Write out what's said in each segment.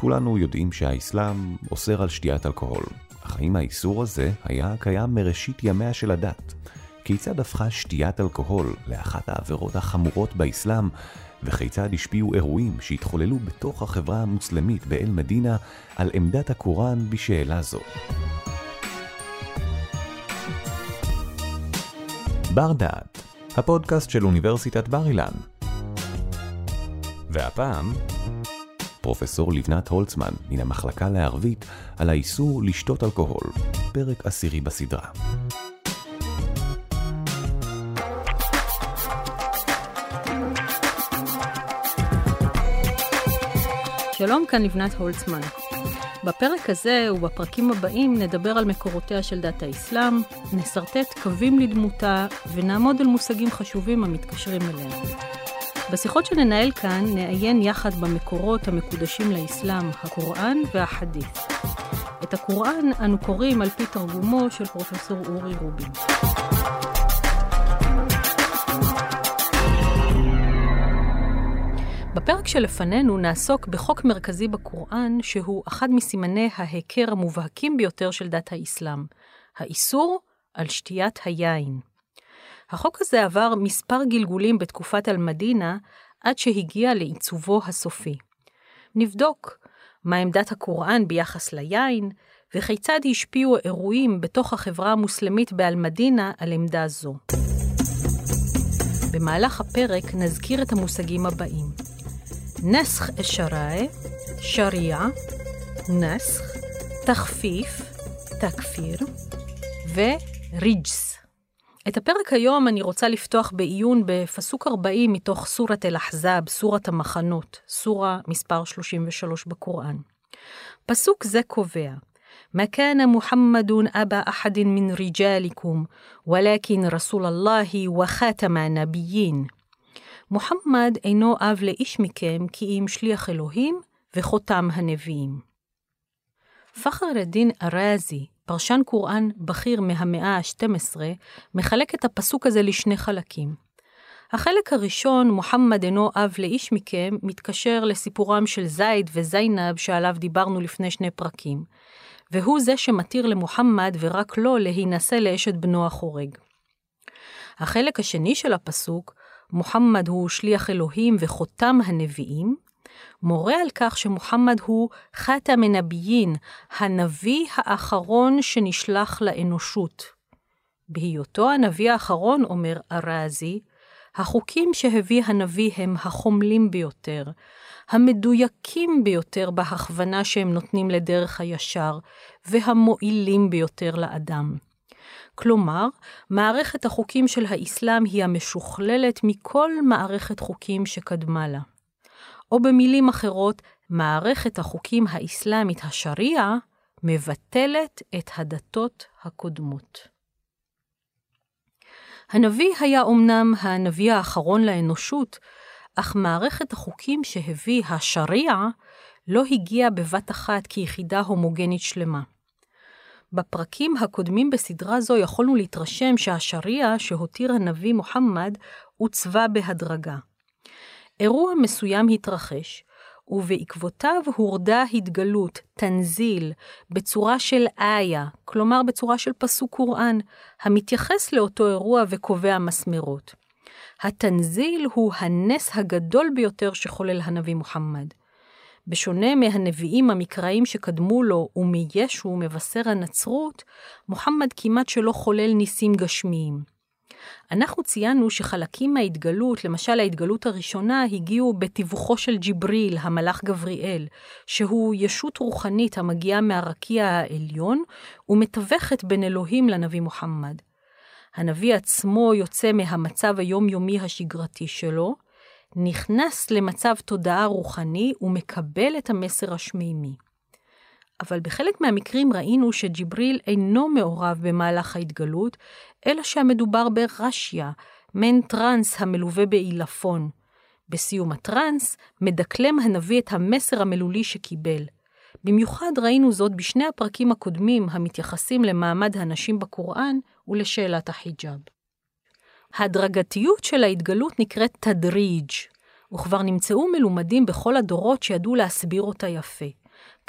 כולנו יודעים שהאסלאם אוסר על שתיית אלכוהול, אך האם האיסור הזה היה קיים מראשית ימיה של הדת? כיצד הפכה שתיית אלכוהול לאחת העבירות החמורות באסלאם, וכיצד השפיעו אירועים שהתחוללו בתוך החברה המוסלמית באל-מדינה על עמדת הקוראן בשאלה זו. בר דעת, הפודקאסט של אוניברסיטת בר אילן. והפעם, פרופסור לבנת הולצמן מן המחלקה לערבית על האיסור לשתות אלכוהול, פרק עשירי בסדרה. שלום, כאן לבנת הולצמן. בפרק הזה ובפרקים הבאים נדבר על מקורותיה של דת האסלאם, נסרטט קווים לדמותה ונעמוד על מושגים חשובים המתקשרים אליה. בשיחות שננהל כאן נעיין יחד במקורות המקודשים לאסלאם, הקוראן והחדית'. את הקוראן אנו קוראים על פי תרגומו של פרופסור אורי רובין. בפרק שלפנינו נעסוק בחוק מרכזי בקוראן, שהוא אחד מסימני ההיכר המובהקים ביותר של דת האסלאם, האיסור על שתיית היין. החוק הזה עבר מספר גלגולים בתקופת אל-מדינה, עד שהגיע לעיצובו הסופי. נבדוק מה עמדת הקוראן ביחס ליין, וכיצד השפיעו אירועים בתוך החברה המוסלמית באל-מדינה על עמדה זו. במהלך הפרק נזכיר את המושגים הבאים: נסח א-שרעי, שריעה, נסח, תחפיף, תכפיר וריג'ס. את הפרק היום אני רוצה לפתוח בעיון בפסוק 40 מתוך סורת אל-אחזאב, סורת המחנות, סורה מספר 33 בקוראן. פסוק זה קובע, ما كان محمد أبا أحد من رجالكم ولكن رسول الله وخاتم النبيين. מוחמד אינו אב לאיש מכם כי אם שליח אלוהים וחותם הנביאים. פחר א-דין ארזי, פרשן קוראן בכיר מהמאה ה-12, מחלק את הפסוק הזה לשני חלקים. החלק הראשון, מוחמד אינו אב לאיש מכם, מתקשר לסיפורם של זייד וזיינב שעליו דיברנו לפני שני פרקים, והוא זה שמתיר למוחמד ורק לו להינשא לאשת בנו החורג. החלק השני של הפסוק, מוחמד הוא שליח אלוהים וחותם הנביאים, מורה על כך שמוחמד הוא חתם הנביין, הנביא האחרון שנשלח לאנושות. בהיותו הנביא האחרון, אומר ארזי, החוקים שהביא הנביא הם החומלים ביותר, המדויקים ביותר בהכוונה שהם נותנים לדרך הישר, והמועילים ביותר לאדם. כלומר, מערכת החוקים של האסלאם היא המשוכללת מכל מערכת חוקים שקדמה לה. או במילים אחרות, מערכת החוקים האסלאמית השריעה מבטלת את הדתות הקודמות. הנביא היה אמנם הנביא האחרון לאנושות, אך מערכת החוקים שהביא השריעה לא הגיעה בבת אחת כיחידה הומוגנית שלמה. בפרקים הקודמים בסדרה זו יכולנו להתרשם שהשריעה שהותיר הנביא מוחמד עוצבה בהדרגה. אירוע מסוים התרחש, ובעקבותיו הורדה התגלות, תנזיל, בצורה של איה, כלומר בצורה של פסוק קוראן, המתייחס לאותו אירוע וקובע מסמרות. התנזיל הוא הנס הגדול ביותר שחולל הנביא מוחמד. בשונה מהנביאים המקראיים שקדמו לו ומישו מבשר הנצרות, מוחמד כמעט שלא חולל ניסים גשמיים. אנחנו ציינו שחלקים מההתגלות, למשל ההתגלות הראשונה, הגיעו בתיווכו של ג'יבריל, המלאך גבריאל, שהוא ישות רוחנית המגיעה מהרקיע העליון, ומתווכת בין אלוהים לנביא מוחמד. הנביא עצמו יוצא מהמצב היומיומי השגרתי שלו, נכנס למצב תודעה רוחני ומקבל את המסר השמימי. אבל בחלק מהמקרים ראינו שג'יבריל אינו מעורב במהלך ההתגלות, אלא שהמדובר ברשיה, מעין טראנס המלווה בעילפון. בסיום הטראנס, מדקלם הנביא את המסר המילולי שקיבל. במיוחד ראינו זאת בשני הפרקים הקודמים המתייחסים למעמד הנשים בקוראן ולשאלת החיג'אב. ההדרגתיות של ההתגלות נקראת תדריג', וכבר נמצאו מלומדים בכל הדורות שידעו להסביר אותה יפה.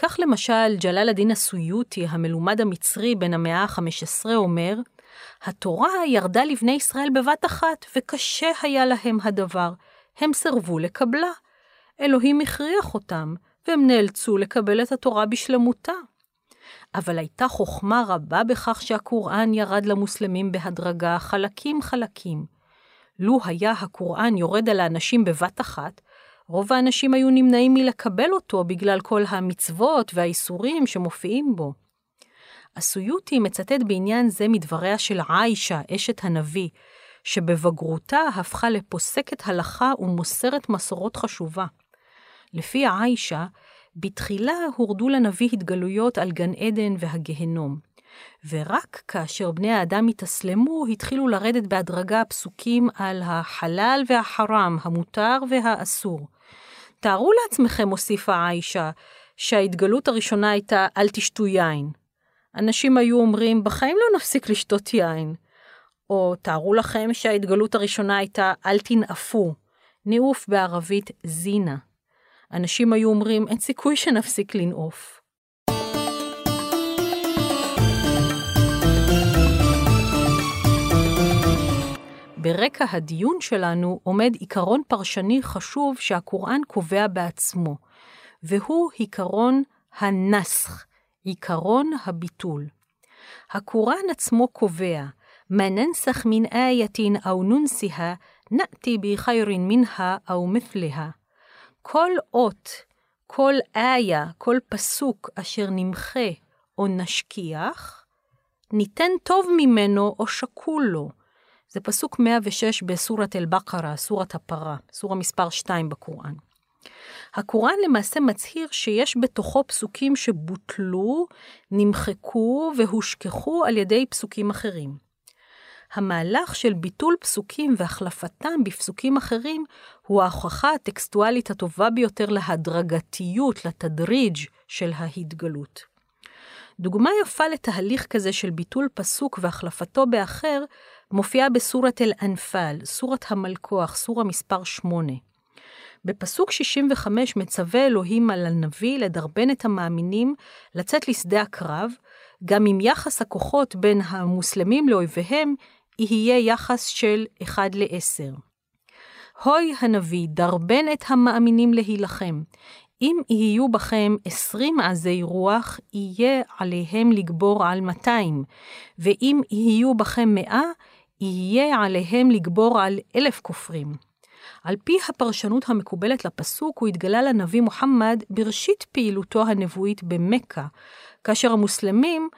כך למשל, ג'לאל א-דין הסויוטי, המלומד המצרי בן המאה ה-15, אומר, התורה ירדה לבני ישראל בבת אחת, וקשה היה להם הדבר. הם סרבו לקבלה. אלוהים הכריח אותם, והם נאלצו לקבל את התורה בשלמותה. אבל הייתה חוכמה רבה בכך שהקוראן ירד למוסלמים בהדרגה, חלקים חלקים. לו היה הקוראן יורד על האנשים בבת אחת, רוב האנשים היו נמנעים מלקבל אותו בגלל כל המצוות והאיסורים שמופיעים בו. הסויוטי מצטט בעניין זה מדבריה של עיישה, אשת הנביא, שבבגרותה הפכה לפוסקת הלכה ומוסרת מסורות חשובה. לפי עיישה, בתחילה הורדו לנביא התגלויות על גן עדן והגהנום, ורק כאשר בני האדם התאסלמו, התחילו לרדת בהדרגה פסוקים על החלל והחרם, המותר והאסור. תארו לעצמכם, הוסיפה עיישה, שההתגלות הראשונה הייתה אל תשתו יין. אנשים היו אומרים, בחיים לא נפסיק לשתות יין. או תארו לכם שההתגלות הראשונה הייתה אל תנאפו, ניאוף בערבית זינה. אנשים היו אומרים, אין סיכוי שנפסיק לנאוף. ברקע הדיון שלנו עומד עיקרון פרשני חשוב שהקוראן קובע בעצמו, והוא עיקרון הנסח, עיקרון הביטול. הקוראן עצמו קובע, מה ננסח מן איית או נונסיה, נאתי בי חיירין מנה או מפליה. כל אות, כל איה, כל פסוק אשר נמחה או נשכיח, ניתן טוב ממנו או שקול לו. זה פסוק 106 בסורת אל-בקרה, סורת הפרה, סורה מספר 2 בקוראן. הקוראן למעשה מצהיר שיש בתוכו פסוקים שבוטלו, נמחקו והושכחו על ידי פסוקים אחרים. המהלך של ביטול פסוקים והחלפתם בפסוקים אחרים הוא ההוכחה הטקסטואלית הטובה ביותר להדרגתיות, לתדריג' של ההתגלות. דוגמה יפה לתהליך כזה של ביטול פסוק והחלפתו באחר, מופיעה בסורת אל-אנפל, סורת המלכוח, סורה מספר 8. בפסוק 65 מצווה אלוהים על הנביא לדרבן את המאמינים לצאת לשדה הקרב, גם אם יחס הכוחות בין המוסלמים לאויביהם יהיה יחס של 1 ל-10. הוי הנביא, דרבן את המאמינים להילחם. אם יהיו בכם עשרים עזי רוח, יהיה עליהם לגבור על 200, ואם יהיו בכם מאה, יהיה עליהם לגבור על אלף כופרים. על פי הפרשנות המקובלת לפסוק, הוא התגלה לנביא מוחמד בראשית פעילותו הנבואית במכה, כאשר המוסלמים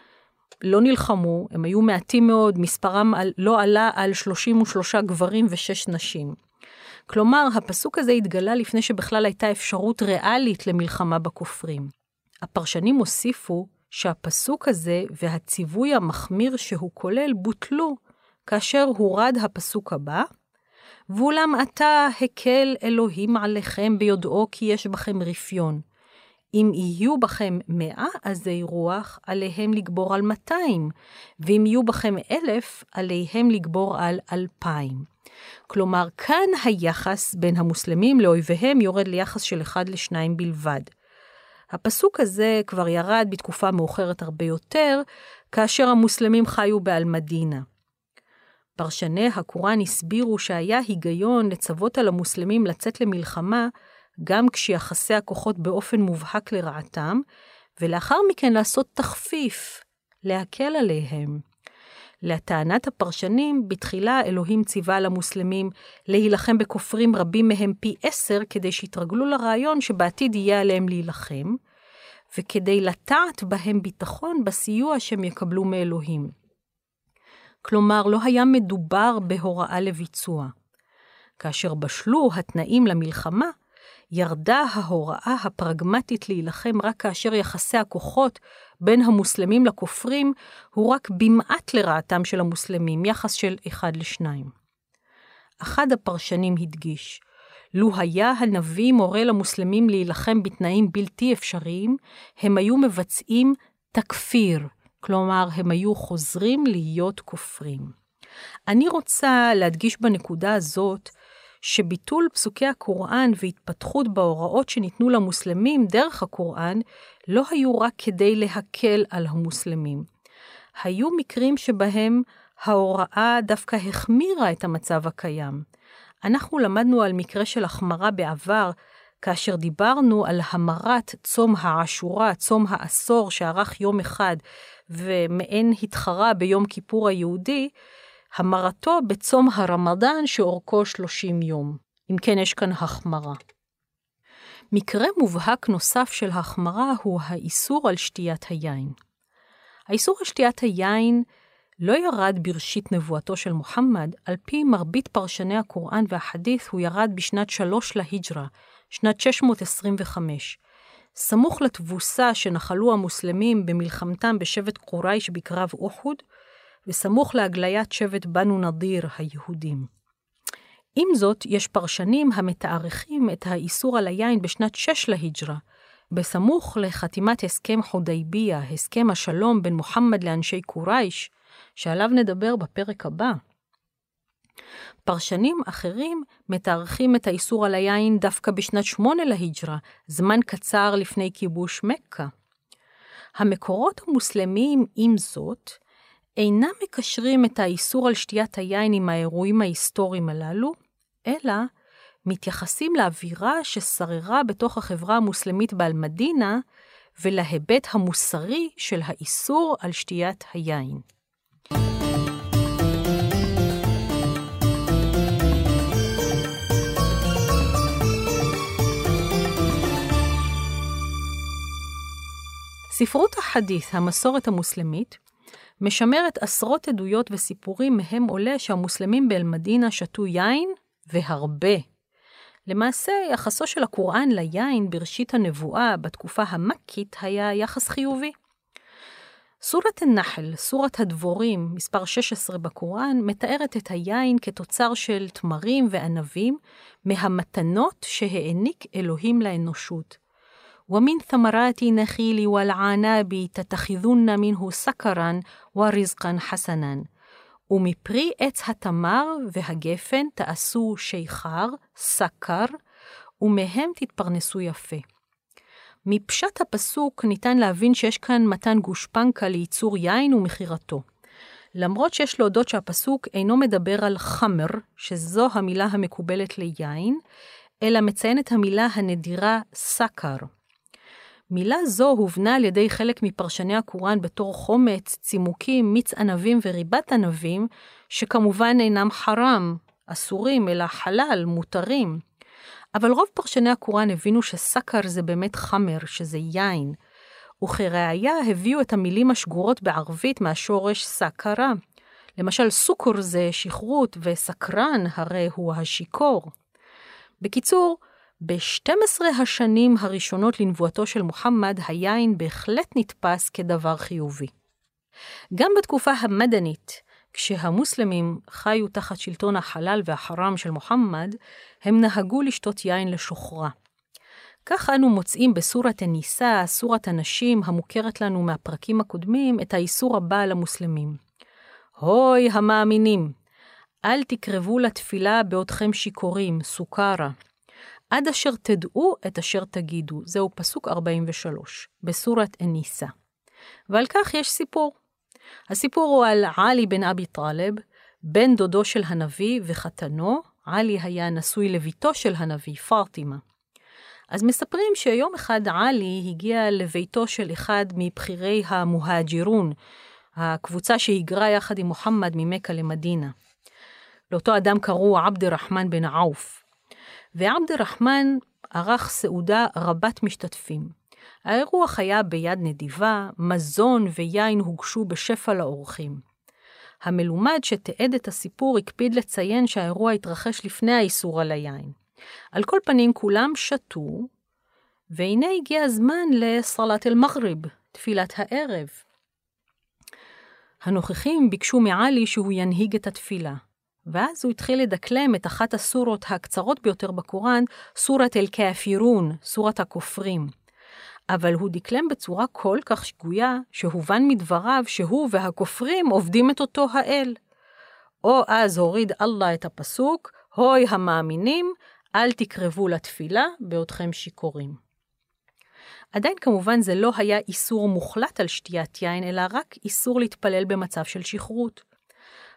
לא נלחמו, הם היו מעטים מאוד, מספרם על, לא עלה על 33 גברים ושש נשים. כלומר, הפסוק הזה התגלה לפני שבכלל הייתה אפשרות ריאלית למלחמה בכופרים. הפרשנים הוסיפו שהפסוק הזה והציווי המחמיר שהוא כולל בוטלו כאשר הורד הפסוק הבא, ואולם עתה הקל אלוהים עליכם ביודעו כי יש בכם רפיון. אם יהיו בכם מאה עזי רוח, עליהם לגבור על מאתיים, ואם יהיו בכם אלף, עליהם לגבור על אלפיים. כלומר, כאן היחס בין המוסלמים לאויביהם יורד ליחס של אחד לשניים בלבד. הפסוק הזה כבר ירד בתקופה מאוחרת הרבה יותר, כאשר המוסלמים חיו באלמדינה. פרשני הקוראן הסבירו שהיה היגיון לצוות על המוסלמים לצאת למלחמה גם כשיחסי הכוחות באופן מובהק לרעתם, ולאחר מכן לעשות תחפיף, להקל עליהם. לטענת הפרשנים, בתחילה אלוהים ציווה למוסלמים להילחם בכופרים רבים מהם פי עשר, כדי שיתרגלו לרעיון שבעתיד יהיה עליהם להילחם, וכדי לטעת בהם ביטחון בסיוע שהם יקבלו מאלוהים. כלומר, לא היה מדובר בהוראה לביצוע. כאשר בשלו התנאים למלחמה, ירדה ההוראה הפרגמטית להילחם רק כאשר יחסי הכוחות בין המוסלמים לכופרים הוא רק במעט לרעתם של המוסלמים, יחס של אחד לשניים. אחד הפרשנים הדגיש, לו היה הנביא מורה למוסלמים להילחם בתנאים בלתי אפשריים, הם היו מבצעים תכפיר, כלומר, הם היו חוזרים להיות כופרים. אני רוצה להדגיש בנקודה הזאת שביטול פסוקי הקוראן והתפתחות בהוראות שניתנו למוסלמים דרך הקוראן לא היו רק כדי להקל על המוסלמים. היו מקרים שבהם ההוראה דווקא החמירה את המצב הקיים. אנחנו למדנו על מקרה של החמרה בעבר, כאשר דיברנו על המרת צום העשורה, צום העשור שארך יום אחד, ומעין התחרה ביום כיפור היהודי, המרתו בצום הרמדאן שאורכו 30 יום. אם כן, יש כאן החמרה. מקרה מובהק נוסף של החמרה הוא האיסור על שתיית היין. האיסור על שתיית היין לא ירד בראשית נבואתו של מוחמד, על פי מרבית פרשני הקוראן והחדית' הוא ירד בשנת 3 להיג'רה, שנת 625, סמוך לתבוסה שנחלו המוסלמים במלחמתם בשבט קורייש בקרב אוחוד, וסמוך להגליית שבט בנו נדיר היהודים. עם זאת, יש פרשנים המתארכים את האיסור על היין בשנת 6 להיג'רה, בסמוך לחתימת הסכם חודייביה, הסכם השלום בין מוחמד לאנשי קורייש, שעליו נדבר בפרק הבא. פרשנים אחרים מתארכים את האיסור על היין דווקא בשנת שמונה להיג'רה, זמן קצר לפני כיבוש מכה. המקורות המוסלמיים, עם זאת, אינם מקשרים את האיסור על שתיית היין עם האירועים ההיסטוריים הללו, אלא מתייחסים לאווירה ששררה בתוך החברה המוסלמית באלמדינה ולהיבט המוסרי של האיסור על שתיית היין. ספרות החדית', המסורת המוסלמית, משמרת עשרות עדויות וסיפורים מהם עולה שהמוסלמים באל-מדינה שתו יין והרבה. למעשה, יחסו של הקוראן ליין בראשית הנבואה בתקופה המכית היה יחס חיובי. סורת א-נחל, סורת הדבורים, מספר 16 בקוראן, מתארת את היין כתוצר של תמרים וענבים מהמתנות שהעניק אלוהים לאנושות. ومن ثمرات النخيل والعناب تتخذن منه سكرا ورزقا حسنا. ומפרי עץ התמר והגפן תעשו שיכר, סכר, ומהם תתפרנסו יפה. מפשט הפסוק ניתן להבין שיש כאן מתן גושפנקה לייצור יין ומכירתו. למרות שיש להודות שהפסוק אינו מדבר על חמר, שזו המילה המקובלת ליין, אלא מציין את המילה הנדירה סכר. מילה זו הובנה על ידי חלק מפרשני הקוראן בתור חומץ, צימוקים, מיץ ענבים וריבת ענבים, שכמובן אינם חרם, אסורים, אלא חלל, מותרים. אבל רוב פרשני הקוראן הבינו שסכר זה באמת חמר, שזה יין, וכראיה הביאו את המילים השגורות בערבית מהשורש סכרה. למשל, סוכר זה שכרות, וסקרן הרי הוא השיכור. בקיצור, ב-12 השנים הראשונות לנבואתו של מוחמד, היין בהחלט נתפס כדבר חיובי. גם בתקופה המדנית, כשהמוסלמים חיו תחת שלטון החלל והחרם של מוחמד, הם נהגו לשתות יין לשוחרה. כך אנו מוצאים בסורת הניסה, סורת הנשים, המוכרת לנו מהפרקים הקודמים, את האיסור הבא על המוסלמים. הוי המאמינים, אל תקרבו לתפילה בעודכם שיכורים, סוכרה. עד אשר תדעו את אשר תגידו. זהו פסוק 43, בסורת א-ניסה. ועל כך יש סיפור. הסיפור הוא על עלי בן אבי טלב, בן דודו של הנביא וחתנו, עלי היה נשוי לביתו של הנביא, פרטימה. אז מספרים שיום אחד עלי הגיע לביתו של אחד מבכירי המוהג'ירון, הקבוצה שהיגרה יחד עם מוחמד ממכה למדינה. לאותו אדם קראו עבד רחמן בן עוף. ועבד א-רחמן ערך סעודה רבת משתתפים. האירוח היה ביד נדיבה, מזון ויין הוגשו בשפע לאורחים. המלומד שתיעד את הסיפור הקפיד לציין שהאירוע התרחש לפני האיסור על היין. על כל פנים כולם שתו, והנה הגיע הזמן לסלט אל-מגריב, תפילת הערב. הנוכחים ביקשו מעלי שהוא ינהיג את התפילה. ואז הוא התחיל לדקלם את אחת הסורות הקצרות ביותר בקוראן, סורת אל-כאפירון, סורת הכופרים. אבל הוא דקלם בצורה כל כך שגויה, שהובן מדבריו שהוא והכופרים עובדים את אותו האל. או אז הוריד אללה את הפסוק, הוי המאמינים, אל תקרבו לתפילה בעודכם שיכורים. עדיין כמובן זה לא היה איסור מוחלט על שתיית יין, אלא רק איסור להתפלל במצב של שכרות.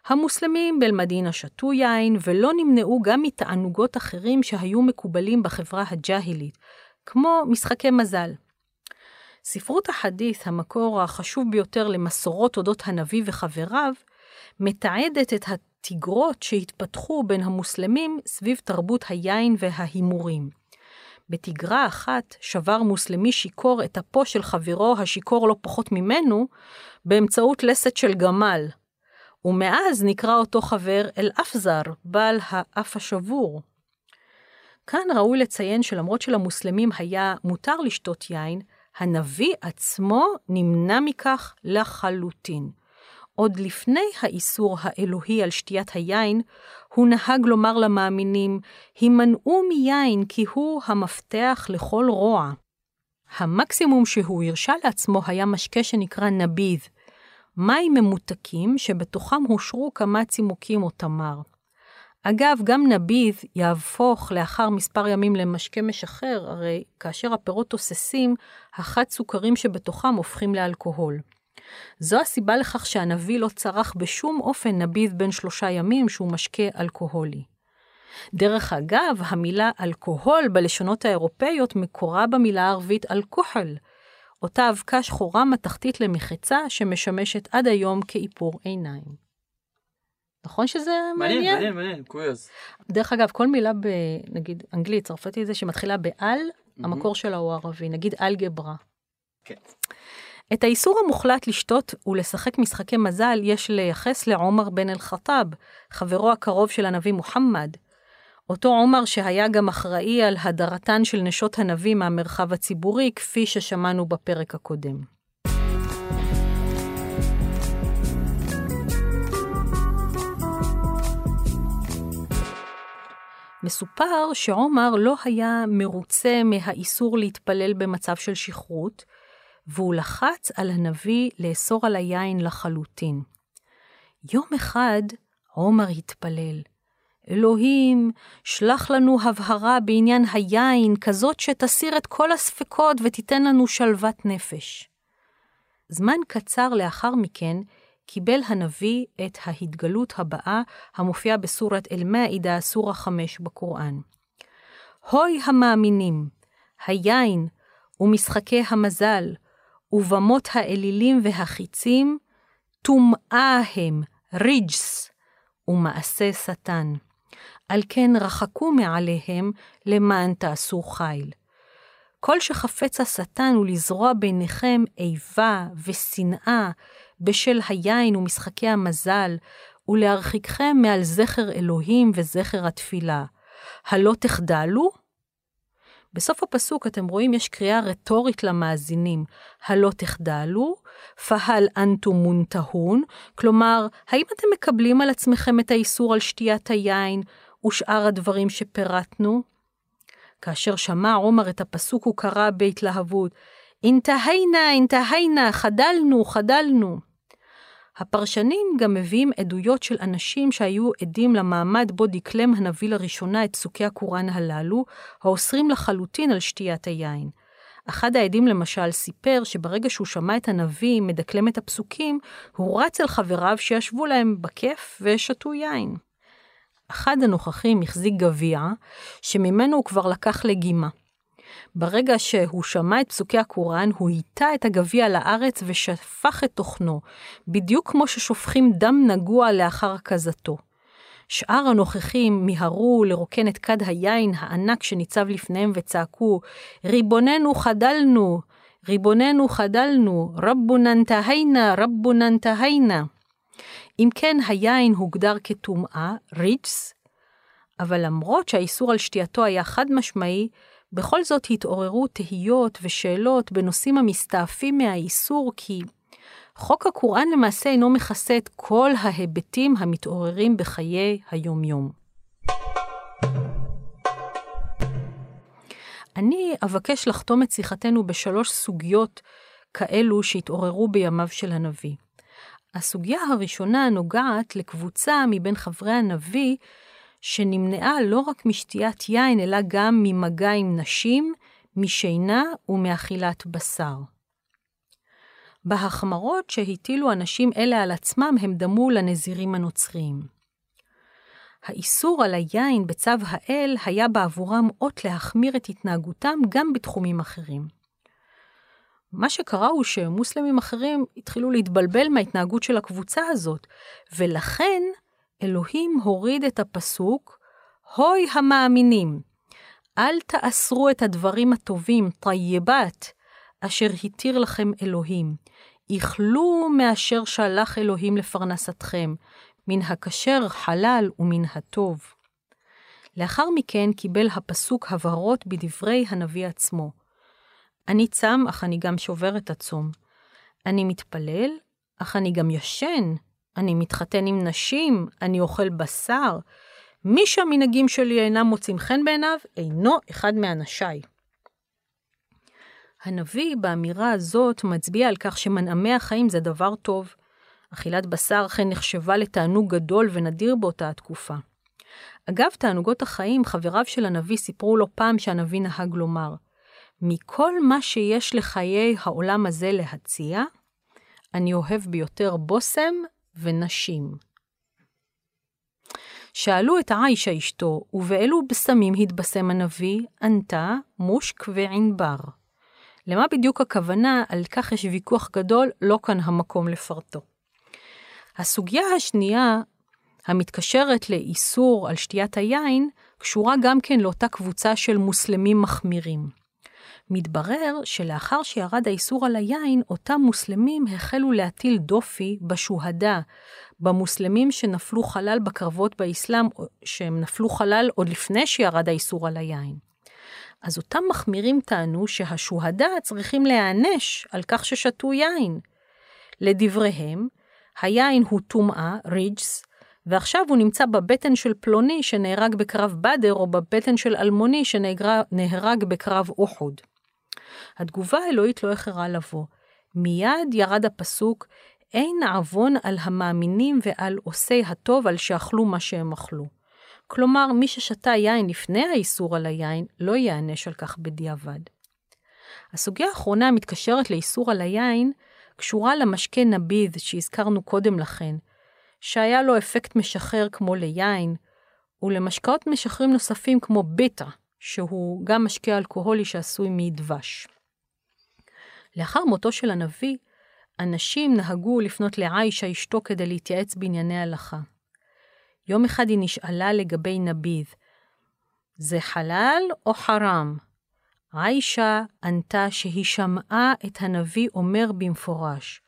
המוסלמים באל-מדינה שתו יין ולא נמנעו גם מתענוגות אחרים שהיו מקובלים בחברה הג'אהילית, כמו משחקי מזל. ספרות החדית', המקור החשוב ביותר למסורות אודות הנביא וחבריו, מתעדת את התגרות שהתפתחו בין המוסלמים סביב תרבות היין וההימורים. בתגרה אחת שבר מוסלמי שיכור את אפו של חברו השיכור לא פחות ממנו, באמצעות לסת של גמל, ומאז נקרא אותו חבר אל-אפזר, בעל האף השבור. כאן ראוי לציין שלמרות שלמוסלמים היה מותר לשתות יין, הנביא עצמו נמנע מכך לחלוטין. עוד לפני האיסור האלוהי על שתיית היין, הוא נהג לומר למאמינים, הימנעו מיין כי הוא המפתח לכל רוע. המקסימום שהוא הרשה לעצמו היה משקה שנקרא נביד, מים ממותקים שבתוכם הושרו כמה צימוקים או תמר. אגב, גם נביד יהפוך לאחר מספר ימים למשקה משחרר, הרי כאשר הפירות תוססים, החד סוכרים שבתוכם הופכים לאלכוהול. זו הסיבה לכך שהנביא לא צרח בשום אופן נביד בין שלושה ימים שהוא משקה אלכוהולי. דרך אגב, המילה אלכוהול בלשונות האירופאיות מקורה במילה הערבית אלכוהל, אותה אבקה שחורה מתכתית למחצה שמשמשת עד היום כאיפור עיניים. נכון שזה מעניין? מעניין, מעניין, מעניין, קוריוז. דרך אגב, כל מילה בנגיד אנגלית, צרפתית זה שמתחילה בעל, mm-hmm. המקור שלה הוא ערבי, נגיד אלגברה. כן. את האיסור המוחלט לשתות ולשחק משחקי מזל יש לייחס לעומר בן אל-חטאב, חברו הקרוב של הנביא מוחמד, אותו עומר שהיה גם אחראי על הדרתן של נשות הנביא מהמרחב הציבורי, כפי ששמענו בפרק הקודם. מסופר שעומר לא היה מרוצה מהאיסור להתפלל במצב של שכרות, והוא לחץ על הנביא לאסור על היין לחלוטין. יום אחד עומר התפלל, אלוהים, שלח לנו הבהרה בעניין היין, כזאת שתסיר את כל הספקות ותיתן לנו שלוות נפש. זמן קצר לאחר מכן, קיבל הנביא את ההתגלות הבאה המופיעה בסורת אל-מאעידה, סורה 5 בקוראן. הוי המאמינים, היין ומשחקי המזל, ובמות האלילים והחיצים, טומאה הם, ריג'ס, ומעשה שטן. על כן רחקו מעליהם למען תעשו חיל. כל שחפץ השטן הוא לזרוע ביניכם איבה ושנאה בשל היין ומשחקי המזל, ולהרחיקכם מעל זכר אלוהים וזכר התפילה. הלא תחדלו? בסוף הפסוק אתם רואים יש קריאה רטורית למאזינים, הלא תחדלו, פהל אנטו מונטהון, כלומר, האם אתם מקבלים על עצמכם את האיסור על שתיית היין, ושאר הדברים שפירטנו? כאשר שמע עומר את הפסוק הוא קרא בהתלהבות, אינתהיינה, אינתהיינה, חדלנו, חדלנו. הפרשנים גם מביאים עדויות של אנשים שהיו עדים למעמד בו דקלם הנביא לראשונה את פסוקי הקוראן הללו, האוסרים לחלוטין על שתיית היין. אחד העדים למשל סיפר שברגע שהוא שמע את הנביא מדקלם את הפסוקים, הוא רץ אל חבריו שישבו להם בכיף ושתו יין. אחד הנוכחים החזיק גביע, שממנו הוא כבר לקח לגימה. ברגע שהוא שמע את פסוקי הקוראן, הוא היטה את הגביע לארץ ושפך את תוכנו, בדיוק כמו ששופכים דם נגוע לאחר הקזתו. שאר הנוכחים מיהרו לרוקן את כד היין הענק שניצב לפניהם וצעקו, ריבוננו חדלנו, ריבוננו חדלנו, רבונן תהיינה, רבונן תהיינה. אם כן, היין הוגדר כטומאה, ריצ'ס, אבל למרות שהאיסור על שתייתו היה חד משמעי, בכל זאת התעוררו תהיות ושאלות בנושאים המסתעפים מהאיסור, כי חוק הקוראן למעשה אינו מכסה את כל ההיבטים המתעוררים בחיי היומיום. אני אבקש לחתום את שיחתנו בשלוש סוגיות כאלו שהתעוררו בימיו של הנביא. הסוגיה הראשונה נוגעת לקבוצה מבין חברי הנביא שנמנעה לא רק משתיית יין, אלא גם ממגע עם נשים, משינה ומאכילת בשר. בהחמרות שהטילו אנשים אלה על עצמם הם דמו לנזירים הנוצריים. האיסור על היין בצו האל היה בעבורם אות להחמיר את התנהגותם גם בתחומים אחרים. מה שקרה הוא שמוסלמים אחרים התחילו להתבלבל מההתנהגות של הקבוצה הזאת, ולכן אלוהים הוריד את הפסוק, הוי המאמינים, אל תאסרו את הדברים הטובים, טייבת, אשר התיר לכם אלוהים. איכלו מאשר שלח אלוהים לפרנסתכם, מן הכשר חלל ומן הטוב. לאחר מכן קיבל הפסוק הבהרות בדברי הנביא עצמו. אני צם, אך אני גם שובר את הצום. אני מתפלל, אך אני גם ישן. אני מתחתן עם נשים, אני אוכל בשר. מי שהמנהגים שלי אינם מוצאים חן בעיניו, אינו אחד מאנשיי. הנביא באמירה הזאת מצביע על כך שמנעמי החיים זה דבר טוב. אכילת בשר אכן נחשבה לתענוג גדול ונדיר באותה התקופה. אגב, תענוגות החיים, חבריו של הנביא סיפרו לו פעם שהנביא נהג לומר, מכל מה שיש לחיי העולם הזה להציע, אני אוהב ביותר בושם ונשים. שאלו את עיישה אשתו, ובאילו בשמים התבשם הנביא, ענתה מושק וענבר. למה בדיוק הכוונה? על כך יש ויכוח גדול, לא כאן המקום לפרטו. הסוגיה השנייה, המתקשרת לאיסור על שתיית היין, קשורה גם כן לאותה קבוצה של מוסלמים מחמירים. מתברר שלאחר שירד האיסור על היין, אותם מוסלמים החלו להטיל דופי בשוהדה, במוסלמים שנפלו חלל בקרבות באסלאם, שהם נפלו חלל עוד לפני שירד האיסור על היין. אז אותם מחמירים טענו שהשוהדה צריכים להיענש על כך ששתו יין. לדבריהם, היין הוא טומאה, ריג'ס, ועכשיו הוא נמצא בבטן של פלוני שנהרג בקרב בדר, או בבטן של אלמוני שנהרג בקרב אוחוד. התגובה האלוהית לא איחרה לבוא. מיד ירד הפסוק, אין עוון על המאמינים ועל עושי הטוב על שאכלו מה שהם אכלו. כלומר, מי ששתה יין לפני האיסור על היין, לא ייענש על כך בדיעבד. הסוגיה האחרונה המתקשרת לאיסור על היין, קשורה למשקה נביד שהזכרנו קודם לכן, שהיה לו אפקט משחרר כמו ליין, ולמשקאות משחררים נוספים כמו בטא, שהוא גם משקה אלכוהולי שעשוי מדבש. לאחר מותו של הנביא, אנשים נהגו לפנות לעיישה אשתו כדי להתייעץ בענייני הלכה. יום אחד היא נשאלה לגבי נביד, זה חלל או חרם? עיישה ענתה שהיא שמעה את הנביא אומר במפורש,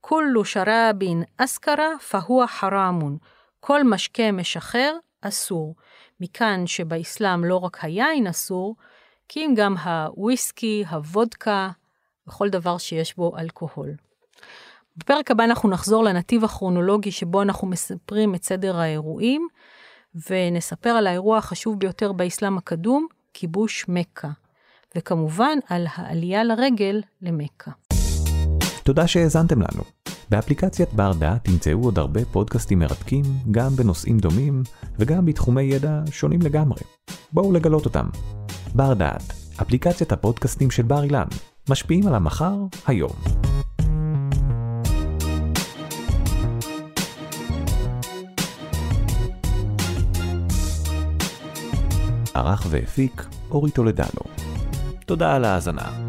כולו שרבין אסכרה פהוא חרמון, כל משקה משחרר אסור. מכאן שבאסלאם לא רק היין אסור, כי אם גם הוויסקי, הוודקה, וכל דבר שיש בו אלכוהול. בפרק הבא אנחנו נחזור לנתיב הכרונולוגי שבו אנחנו מספרים את סדר האירועים, ונספר על האירוע החשוב ביותר באסלאם הקדום, כיבוש מכה, וכמובן על העלייה לרגל למכה. תודה שהאזנתם לנו. באפליקציית בר דעת תמצאו עוד הרבה פודקאסטים מרתקים, גם בנושאים דומים, וגם בתחומי ידע שונים לגמרי. בואו לגלות אותם. בר דעת, אפליקציית הפודקאסטים של בר אילן, משפיעים על המחר, היום. ערך והפיק אורי טולדנו. תודה על ההאזנה.